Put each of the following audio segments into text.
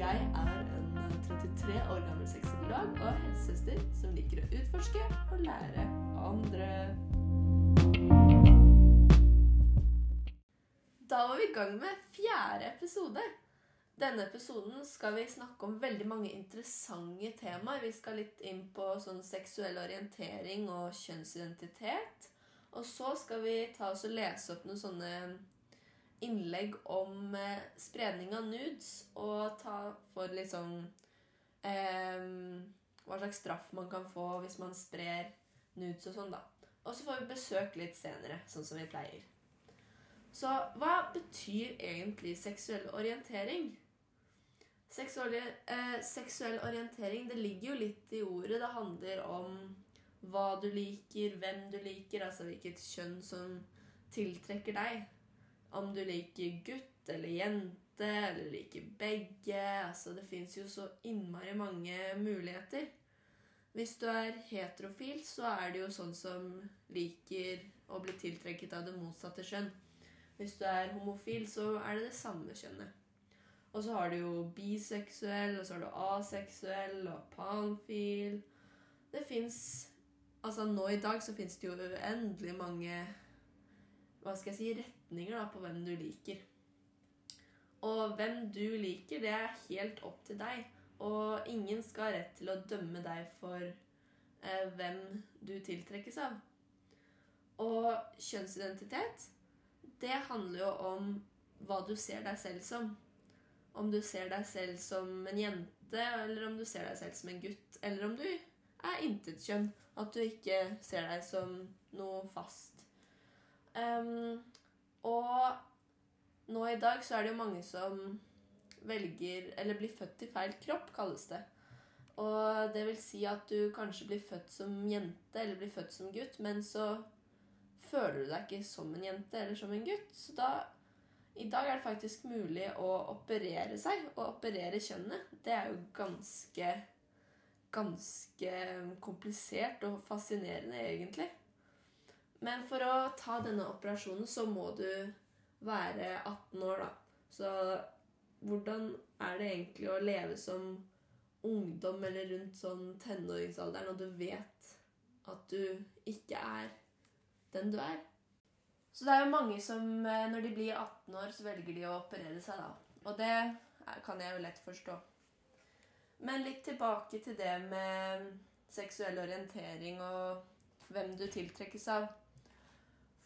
jeg er en 33 år gammel sexolog og helsesøster som liker å utforske og lære andre. Da var vi i gang med fjerde episode. Denne episoden skal vi snakke om veldig mange interessante temaer. Vi skal litt inn på sånn seksuell orientering og kjønnsidentitet. Og så skal vi ta oss og lese opp noen sånne innlegg om eh, spredning av nudes og ta for liksom eh, Hva slags straff man kan få hvis man sprer nudes og sånn, da. Og så får vi besøk litt senere, sånn som vi pleier. Så hva betyr egentlig seksuell orientering? Seksuell, eh, seksuell orientering det ligger jo litt i ordet. Det handler om hva du liker, hvem du liker, altså hvilket kjønn som tiltrekker deg. Om du liker gutt eller jente eller liker begge. Altså, det fins jo så innmari mange muligheter. Hvis du er heterofil, så er det jo sånn som liker å bli tiltrekket av det motsatte kjønn. Hvis du er homofil, så er det det samme kjønnet. Og så har du jo biseksuell, og så har du aseksuell og panfil. Det fins Altså, nå i dag så fins det jo uendelig mange hva skal jeg si, retninger da, på hvem du liker. Og hvem du liker, det er helt opp til deg. Og ingen skal ha rett til å dømme deg for eh, hvem du tiltrekkes av. Og kjønnsidentitet, det handler jo om hva du ser deg selv som. Om du ser deg selv som en jente, eller om du ser deg selv som en gutt. Eller om du er intetkjønn. At du ikke ser deg som noe fast Um, og nå i dag så er det jo mange som velger Eller blir født i feil kropp, kalles det. Og det vil si at du kanskje blir født som jente eller blir født som gutt, men så føler du deg ikke som en jente eller som en gutt. Så da I dag er det faktisk mulig å operere seg. og operere kjønnet, det er jo ganske Ganske komplisert og fascinerende, egentlig. Men for å ta denne operasjonen så må du være 18 år, da. Så hvordan er det egentlig å leve som ungdom eller rundt sånn tenåringsalderen, og du vet at du ikke er den du er? Så det er jo mange som eh, når de blir 18 år, så velger de å operere seg, da. Og det kan jeg jo lett forstå. Men litt tilbake til det med seksuell orientering og hvem du tiltrekkes av.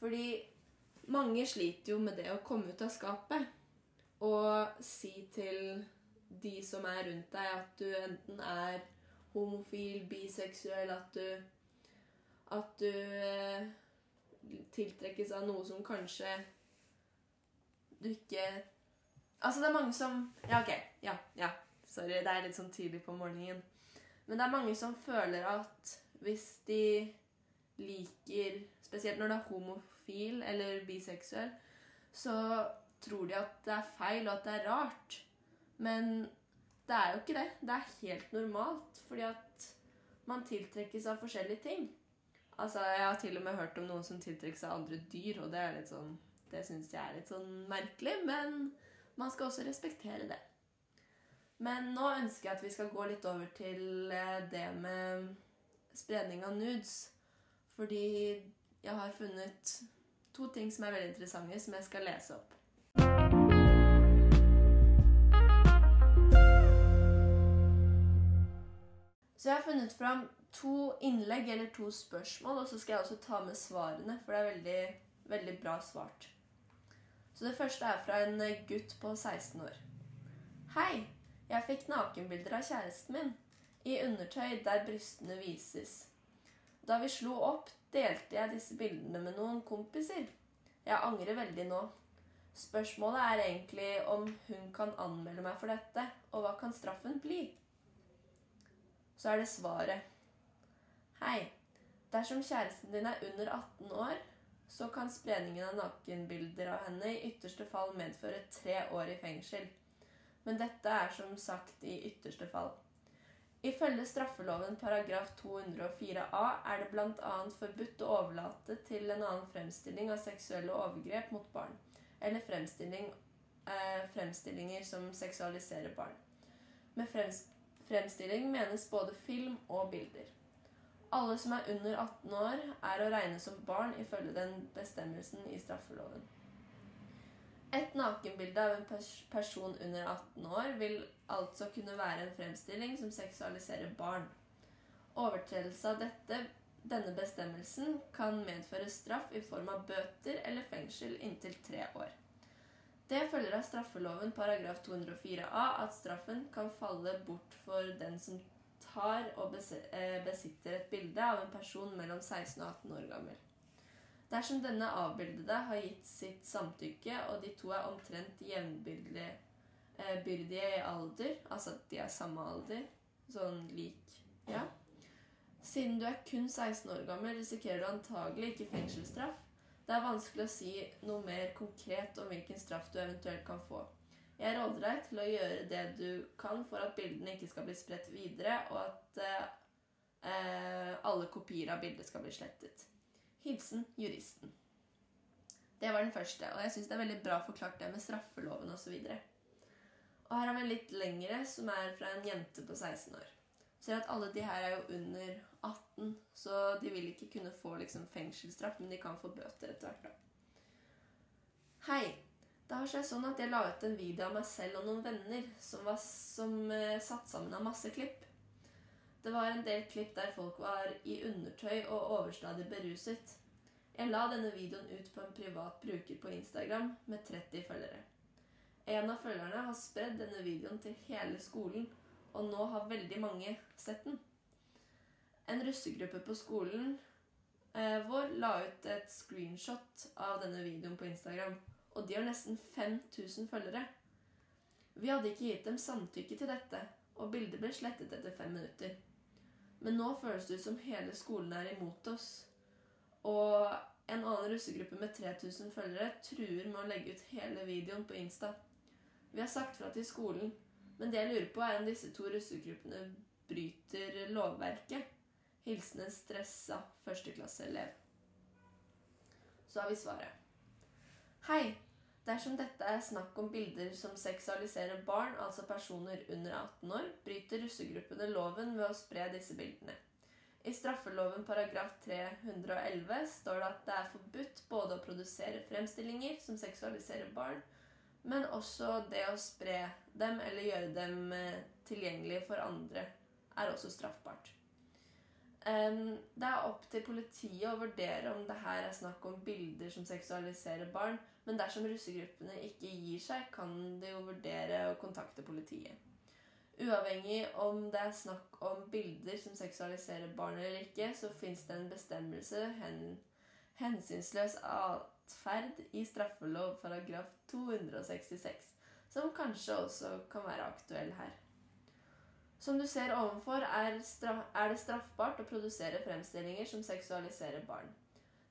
Fordi mange sliter jo med det å komme ut av skapet og si til de som er rundt deg, at du enten er homofil, biseksuell, at du At du eh, tiltrekkes av noe som kanskje du ikke Altså, det er mange som Ja, OK. Ja, ja. Sorry, det er litt sånn tidlig på morgenen. Men det er mange som føler at hvis de liker Spesielt når det er homofil homofil eller biseksuell, så tror de at det er feil, og at det er rart. Men det er jo ikke det. Det er helt normalt, fordi at man tiltrekkes av forskjellige ting. Altså, Jeg har til og med hørt om noen som tiltrekkes av andre dyr, og det er litt sånn Det syns jeg er litt sånn merkelig, men man skal også respektere det. Men nå ønsker jeg at vi skal gå litt over til eh, det med spredning av nudes. Fordi jeg har funnet to ting som er veldig interessante, som jeg skal lese opp. Så jeg har funnet fram to innlegg eller to spørsmål, og så skal jeg også ta med svarene, for det er veldig, veldig bra svart. Så det første er fra en gutt på 16 år. Hei! Jeg fikk nakenbilder av kjæresten min i undertøy der brystene vises. Da vi slo opp, delte jeg disse bildene med noen kompiser. Jeg angrer veldig nå. Spørsmålet er egentlig om hun kan anmelde meg for dette, og hva kan straffen bli? Så er det svaret. Hei. Dersom kjæresten din er under 18 år, så kan spredningen av nakenbilder av henne i ytterste fall medføre tre år i fengsel. Men dette er som sagt i ytterste fall. Ifølge straffeloven paragraf 204a er det bl.a. forbudt å overlate til en annen fremstilling av seksuelle overgrep mot barn, eller fremstilling, eh, fremstillinger som seksualiserer barn. Med frems fremstilling menes både film og bilder. Alle som er under 18 år, er å regne som barn ifølge den bestemmelsen i straffeloven. Et nakenbilde av en pers person under 18 år vil altså kunne være en fremstilling som seksualiserer barn. Overtredelse av dette, denne bestemmelsen kan medføre straff i form av bøter eller fengsel inntil tre år. Det følger av straffeloven paragraf 204a at straffen kan falle bort for den som tar og eh, besitter et bilde av en person mellom 16 og 18 år gammel. Dersom denne avbildede har gitt sitt samtykke, og de to er omtrent jevnbyrdige eh, i alder, altså at de er samme alder, sånn lik Ja. Siden du er kun 16 år gammel, risikerer du antagelig ikke fengselsstraff. Det er vanskelig å si noe mer konkret om hvilken straff du eventuelt kan få. Jeg råder deg til å gjøre det du kan for at bildene ikke skal bli spredt videre, og at eh, alle kopier av bildet skal bli slettet. Hilsen juristen. Det var den første, og jeg syns det er veldig bra forklart det med straffeloven osv. Og, og her har vi en litt lengre, som er fra en jente på 16 år. Ser at alle de her er jo under 18, så de vil ikke kunne få liksom, fengselsstraff, men de kan få bøter etter hvert. da. Hei. Det har seg sånn at jeg la ut en video av meg selv og noen venner som var som, uh, satt sammen av masse klipp. Det var en del klipp der folk var i undertøy og overstadig beruset. Jeg la denne videoen ut på en privat bruker på Instagram med 30 følgere. En av følgerne har spredd denne videoen til hele skolen, og nå har veldig mange sett den. En russegruppe på skolen eh, vår la ut et screenshot av denne videoen på Instagram og de har nesten 5000 følgere. Vi hadde ikke gitt dem samtykke til dette, og bildet ble slettet etter fem minutter. Men nå føles det ut som hele skolen er imot oss. Og en annen russegruppe med 3000 følgere truer med å legge ut hele videoen på Insta. Vi har sagt fra til skolen, men det jeg lurer på, er om disse to russegruppene bryter lovverket. Hilsen en stressa førsteklasseelev. Så har vi svaret. Hei! Dersom dette er snakk om bilder som seksualiserer barn, altså personer under 18 år, bryter russegruppene loven ved å spre disse bildene. I straffeloven paragraf 311 står det at det er forbudt både å produsere fremstillinger som seksualiserer barn, men også det å spre dem eller gjøre dem eh, tilgjengelige for andre er også straffbart. Det er opp til politiet å vurdere om det her er snakk om bilder som seksualiserer barn, men dersom russegruppene ikke gir seg, kan de jo vurdere å kontakte politiet. Uavhengig om det er snakk om bilder som seksualiserer barn eller ikke, så fins det en bestemmelse, hen, hensynsløs atferd, i straffelov paragraf 266, som kanskje også kan være aktuell her. Som du ser ovenfor, er, er det straffbart å produsere fremstillinger som seksualiserer barn.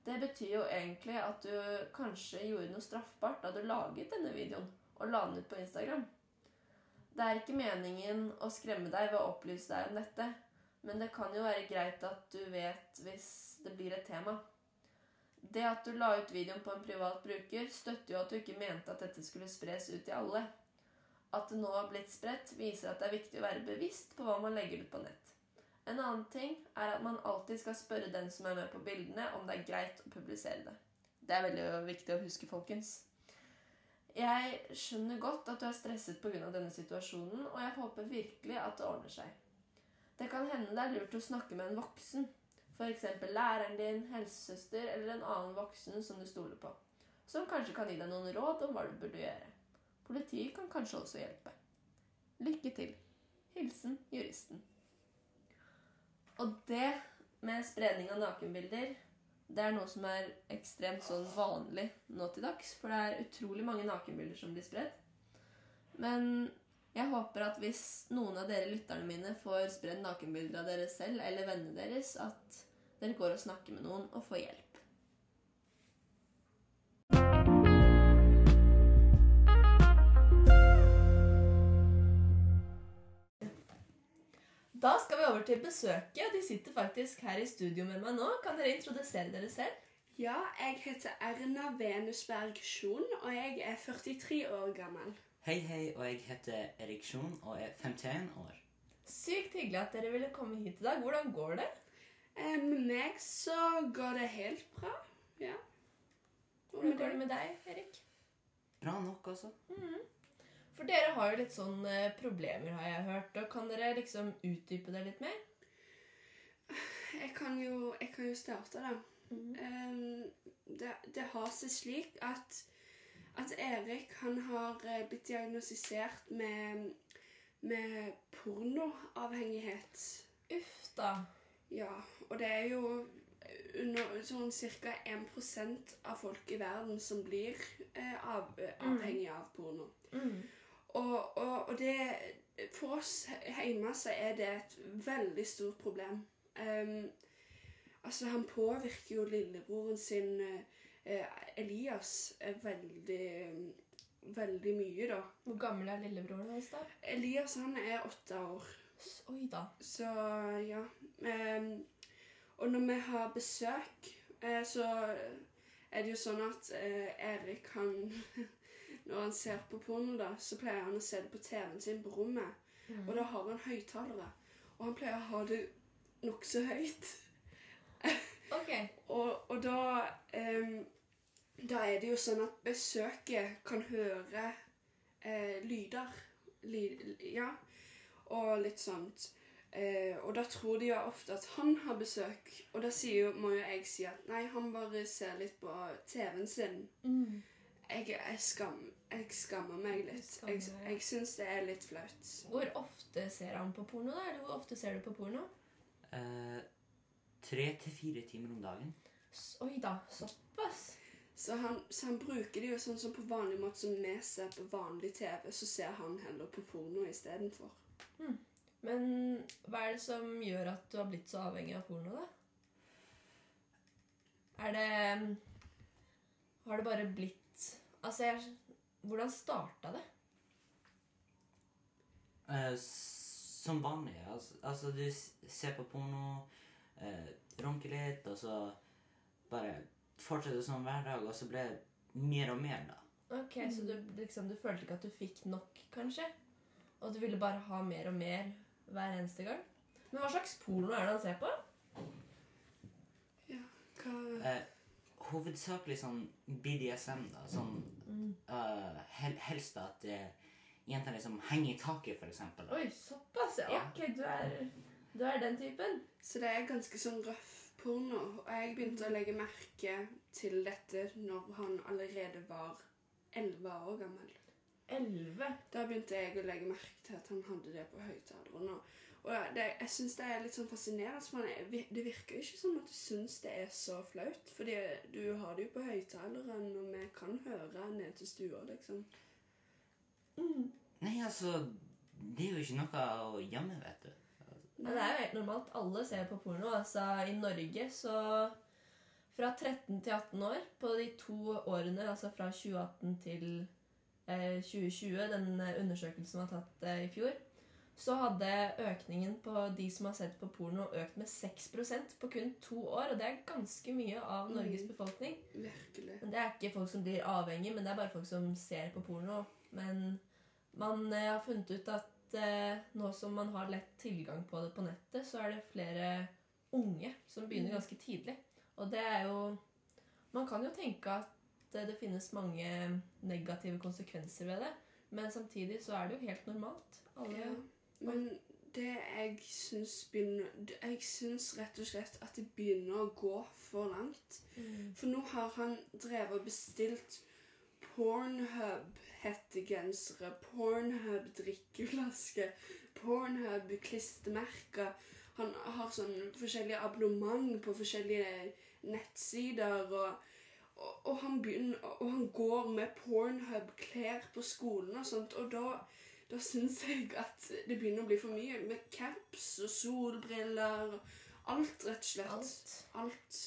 Det betyr jo egentlig at du kanskje gjorde noe straffbart da du laget denne videoen og la den ut på Instagram. Det er ikke meningen å skremme deg ved å opplyse deg om dette, men det kan jo være greit at du vet hvis det blir et tema. Det at du la ut videoen på en privat bruker, støtter jo at du ikke mente at dette skulle spres ut til alle. At det nå har blitt spredt, viser at det er viktig å være bevisst på hva man legger ut på nett. En annen ting er at man alltid skal spørre den som er med på bildene, om det er greit å publisere det. Det er veldig viktig å huske, folkens. Jeg skjønner godt at du er stresset pga. denne situasjonen, og jeg håper virkelig at det ordner seg. Det kan hende det er lurt å snakke med en voksen, f.eks. læreren din, helsesøster eller en annen voksen som du stoler på, som kanskje kan gi deg noen råd om hva du burde gjøre. Politiet kan kanskje også hjelpe. Lykke til. Hilsen juristen. Og det med spredning av nakenbilder det er noe som er ekstremt sånn vanlig nå til dags. For det er utrolig mange nakenbilder som blir spredd. Men jeg håper at hvis noen av dere lytterne mine får spredd nakenbilder av dere selv eller vennene deres, at dere går og snakker med noen og får hjelp. Da skal vi over til besøket. De sitter faktisk her i studio med meg nå. Kan dere introdusere dere selv? Ja, jeg heter Erna Venusberg Sjon, og jeg er 43 år gammel. Hei, hei, og jeg heter Erik Sjon og er 51 år. Sykt hyggelig at dere ville komme hit i dag. Hvordan går det? Eh, Med meg så går det helt bra. Ja. Hvordan går det med deg, Erik? Bra nok, altså. For dere har jo litt sånn eh, problemer, har jeg hørt. Og kan dere liksom utdype det litt mer? Jeg kan jo, jeg kan jo starte, da. Eh, det, det har seg slik at, at Erik han har eh, blitt diagnostisert med, med pornoavhengighet. Uff da. Ja, og det er jo under sånn ca. 1% av folk i verden som blir eh, av, avhengig av porno. Mm. Og, og, og det For oss hjemme så er det et veldig stort problem. Um, altså, han påvirker jo lillebroren sin uh, Elias eh, veldig Veldig mye, da. Hvor gammel er lillebroren hans, da? Elias han er åtte år. Oi da. Så ja. Um, og når vi har besøk, uh, så er det jo sånn at uh, Erik han Når han ser på porno, da, så pleier han å se det på TV-en sin på rommet. Mm. Og da har han høyttalere. Og han pleier å ha det nokså høyt. Ok. Og, og da um, Da er det jo sånn at besøket kan høre eh, lyder. Ly, ja. Og litt sånt. Eh, og da tror de jo ofte at han har besøk. Og da jo, må jo jeg si at nei, han bare ser litt på TV-en sin. Mm. Jeg, jeg, skam, jeg skammer meg litt. Skammer Jeg, jeg syns det er litt flaut. Hvor ofte ser han på porno, da? Eller hvor ofte ser du på porno? Eh, Tre til fire timer om dagen. S- Oi da. Såpass. Så han, så han bruker det jo sånn som på vanlig måte som vi ser på vanlig TV, så ser han heller på porno istedenfor. Men hva er det som gjør at du har blitt så avhengig av porno, da? Er det Har det bare blitt Altså, jeg, hvordan starta det? Eh, som vanlig. Altså, altså du ser på porno, eh, runker litt, og så bare fortsetter som hver dag, og så ble det mer og mer, da. Ok, Så du, liksom, du følte ikke at du fikk nok, kanskje? Og du ville bare ha mer og mer hver eneste gang? Men hva slags porno er det han ser på? Ja, hva Eh, hovedsakelig sånn BDSM, da. Sånn uh, hel, helst at uh, jenter liksom henger i taket, for eksempel. Da. Oi, såpass? Ja. Ja. Ok, du er, du er den typen. Så det er ganske sånn røff porno. Og jeg begynte å legge merke til dette når han allerede var elleve år gammel. Elleve. Da begynte jeg å legge merke til at han hadde det på høyttaleren. Og, og det, jeg syns det er litt sånn fascinerende. For det virker jo ikke som at du syns det er så flaut. Fordi du har det jo på høyttaleren, og vi kan høre ned til stua, liksom. Nei, altså Det er jo ikke noe å gjemme, vet du. Men det er jo helt normalt. Alle ser på porno. Altså, I Norge så Fra 13 til 18 år, på de to årene, altså fra 2018 til eh, 2020, den undersøkelsen som var tatt eh, i fjor, så hadde økningen på de som har sett på porno, økt med 6% på kun to år. Og det er ganske mye av Norges Mm. befolkning. Virkelig. Men Det er ikke folk som blir avhengig, men det er bare folk som ser på porno. Men man eh, har funnet ut at eh, nå som man har lett tilgang på det på nettet, så er det flere unge som begynner Mm. ganske tidlig. Og det er jo Man kan jo tenke at eh, det finnes mange negative konsekvenser ved det, men samtidig så er det jo helt normalt. Alle Ja. Men det jeg syns begynner Jeg syns rett og slett at det begynner å gå for langt. Mm. For nå har han drevet og bestilt Pornhub-hettegensere, Pornhub-drikkeflasker, Pornhub-klistremerker. Han har sånn forskjellige abonnement på forskjellige nettsider. og og, og, han begynner, og han går med Pornhub-klær på skolen og sånt, og da, da syns jeg at det begynner å bli for mye. Med caps og solbriller og alt, rett og slett. Alt. Alt.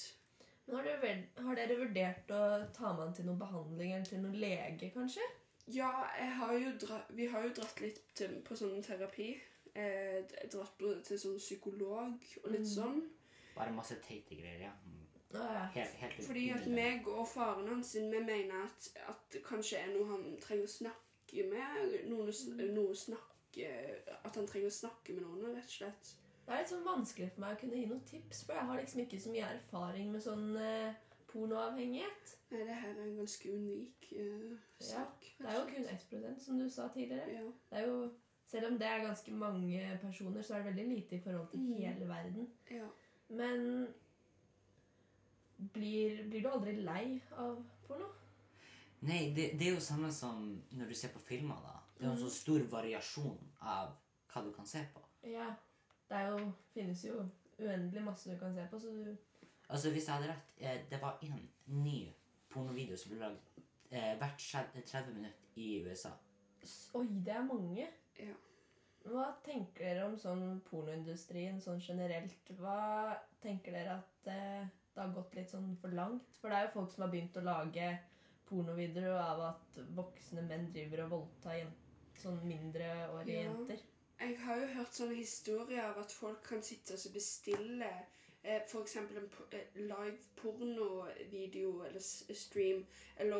Men har, dere, har dere vurdert å ta med han til noen behandling eller til noen lege, kanskje? Ja, jeg har jo dra, vi har jo dratt litt til, på sånn terapi. Eh, dratt på, til sånn psykolog og litt Mm. sånn. Bare masse teite greier, ja. Å, ja. Helt, helt Fordi at meg og faren hans sin, vi mener at, at det kanskje er noe han trenger å snakke snakke med noen, Mm. noe snakke At han trenger å snakke med noen, rett og slett. Det er litt sånn vanskelig for meg å kunne gi noen tips, for jeg har liksom ikke så mye erfaring med sånn eh, pornoavhengighet. Nei, det her er en ganske unik eh, Ja, sak. Det er jo kun 1 som du sa tidligere. Ja. Det er jo, selv om det er ganske mange personer, så er det veldig lite i forhold til Mm. hele verden. ja. Men blir, blir du aldri lei av porno? Nei, det, det er jo samme som når du ser på filmer. da. Det er jo en så stor variasjon av hva du kan se på. Ja. Det er jo, finnes jo uendelig masse du kan se på, så du Altså, Hvis jeg hadde rett, eh, det var en ny pornovideo som ble lagd eh, hvert 30 minutter i USA. Oi, det er mange. Ja. Hva tenker dere om sånn pornoindustrien sånn generelt? Hva tenker dere at eh, det har gått litt sånn for langt? For det er jo folk som har begynt å lage pornovideoer av at voksne menn driver og voldtar sånn mindreårige Ja. jenter. Jeg har jo hørt sånne historier av at folk kan sitte og bestille eh, f.eks. en eh, live pornovideo eller stream, eller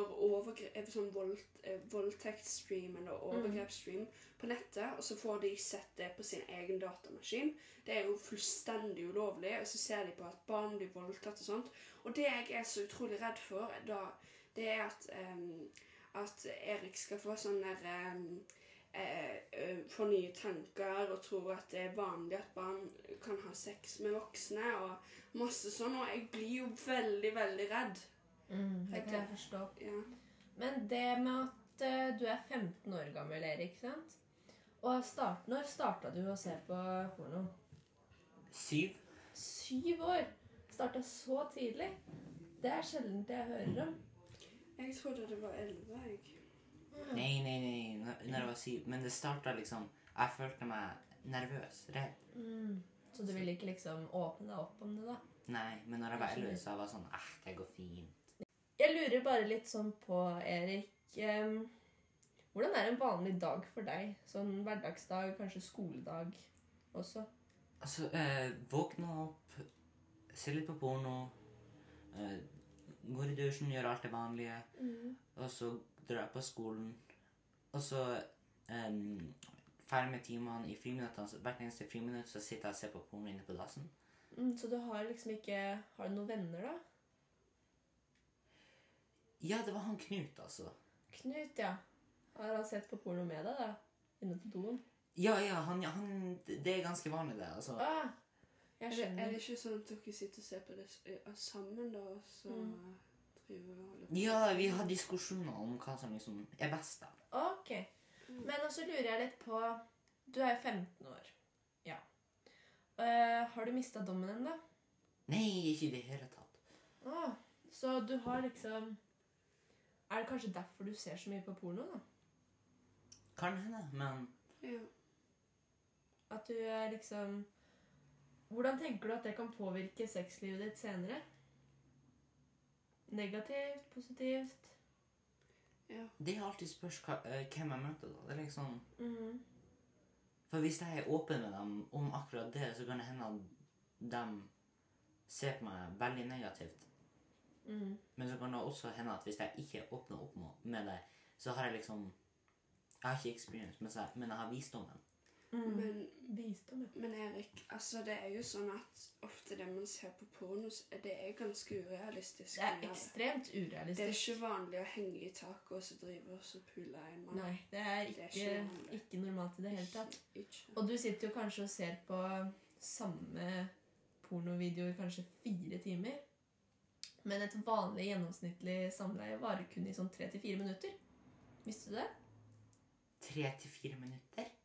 eh, sånn voldt, eh, voldtektsstream eller overgrepsstream på nettet, og så får de sett det på sin egen datamaskin. Det er jo fullstendig ulovlig, og så ser de på at barn blir voldtatt og sånt. Og det jeg er så utrolig redd for, da, det er at, um, at Erik skal få sånn der um, eh, eh, får nye tanker og tror at det er vanlig at barn kan ha sex med voksne og masse sånn. Og jeg blir jo veldig, veldig redd. Mm, det kan jeg forstå. Ja. Men det med at eh, du er 15 år gammel, Erik, sant? Og start, når starta du å se på porno? Syv? Syv år! Starta så tidlig. Det er sjelden det jeg hører om. Jeg trodde det var elleve, jeg. Nei, nei, nei, når når jeg var syv. Men det starta liksom Jeg følte meg nervøs, redd. Mm. Så du ville ikke liksom åpne deg opp om det, da? Nei, men når jeg var elleve, så jeg var sånn Æh, det går fint. Jeg lurer bare litt sånn på, Erik um, Hvordan er en vanlig dag for deg? Sånn hverdagsdag, kanskje skoledag også? Altså, eh, våkne opp, se litt på porno, eh, går i dusjen, gjør alt det vanlige, og så drar jeg på skolen, og så um, ferdig med timene i friminuttene, hvert eneste friminutt så sitter jeg og ser på porno inne på dassen. Mm, så du har liksom ikke Har du noen venner, da? Ja, det var han Knut, altså. Knut, ja. Har han sett på porno med deg, da? Inne på doen? Ja, ja, han, han Det er ganske vanlig, det, altså. Ah, jeg Er det, er det ikke sånn at dere sitter og ser på det sammen, da, og så Mm. driver og holder på? Ja, vi har diskusjoner om hva som liksom er best, da. Ok. Men også lurer jeg litt på Du er jo 15 år. Ja. Uh, har du mista dommen ennå? Nei, ikke i det hele tatt. Ah, så du har liksom Er det kanskje derfor du ser så mye på porno? da? Kan hende, men Ja. At du er liksom Hvordan tenker du at det kan påvirke sexlivet ditt senere? Negativt? Positivt? ja. det er alltid spørs hva, eh, hvem jeg møter, da. Det er liksom Mhm. For hvis jeg er åpen med dem om akkurat det, så kan det hende at de ser på meg veldig negativt. Mhm. Men så kan det også hende at hvis jeg ikke åpner opp med- med det, så har jeg liksom Jeg har ikke experience, men så- men jeg har visdommen. Mhm. Men, Visdom, ja. men Erik, altså det er jo sånn at ofte det man ser på porno, det er ganske urealistisk. Det er ekstremt urealistisk. Det er ikke vanlig å henge i taket og så drive og så pule en mann. Nei, det er Det er ikke, ikke normalt i det hele tatt. Ikke, ikke. Og du sitter jo kanskje og ser på samme pornovideoer kanskje fire timer. Men et vanlig gjennomsnittlig samleie varer kun i sånn tre til fire minutter. Visste du det? Tre til fire minutter?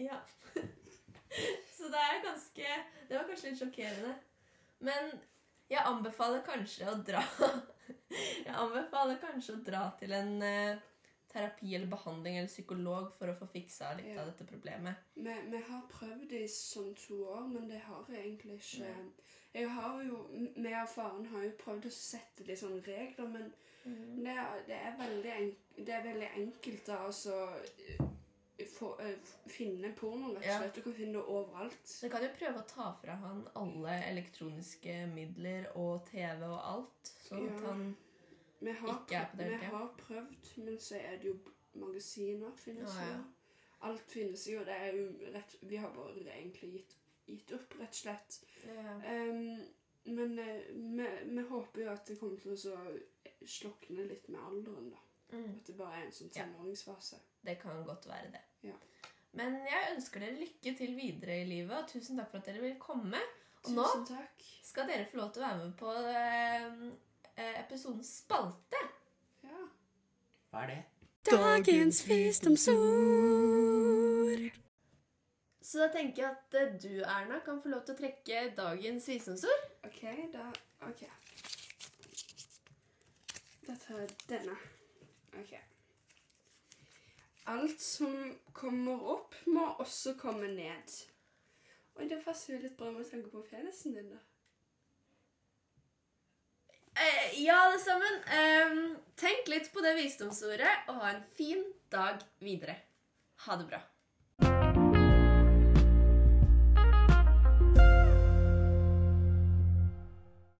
Ja. Så det er ganske Det var kanskje litt sjokkerende. Men jeg anbefaler kanskje å dra Jeg anbefaler kanskje å dra til en eh, terapi eller behandling eller psykolog for å få fiksa litt Ja. av dette problemet. Vi, vi har prøvd i sånn to år, men det har egentlig ikke Jeg har jo, Vi og faren har jo prøvd å sette litt sånne regler, men mm. det, det, er veldig det er veldig enkelt da, altså få, eh, finne porno, rett og Ja. slett. Du kan finne det overalt. Du kan jo prøve å ta fra han alle elektroniske midler og TV og alt, sånn at han Ikke er på det, vi har prøvd, men så er det jo magasiner finnes Ja, ja. jo. Alt finnes jo. Det er jo rett Vi har bare egentlig gitt, gitt opp, rett og slett. Ja. Ehm, men eh, vi, vi håper jo at det kommer til å slokne litt med alderen, da. Mm. At det bare er en sånn Ja. tenåringsfase. Det kan godt være det. Ja. Men jeg ønsker dere lykke til videre i livet, og tusen takk for at dere vil komme. Og nå takk. skal dere få lov til å være med på eh, eh, episodens spalte. Ja. Hva er det? Dagens visdomsord. Så da tenker jeg at eh, du, Erna, kan få lov til å trekke dagens visdomsord. OK, da OK. Da tar jeg denne. OK. Alt som kommer opp, må også komme ned. Oi, det passer jo litt bra med tanke på penisen din, da. Eh, ja, alle sammen. Eh, tenk litt på det visdomsordet, og ha en fin dag videre. Ha det bra.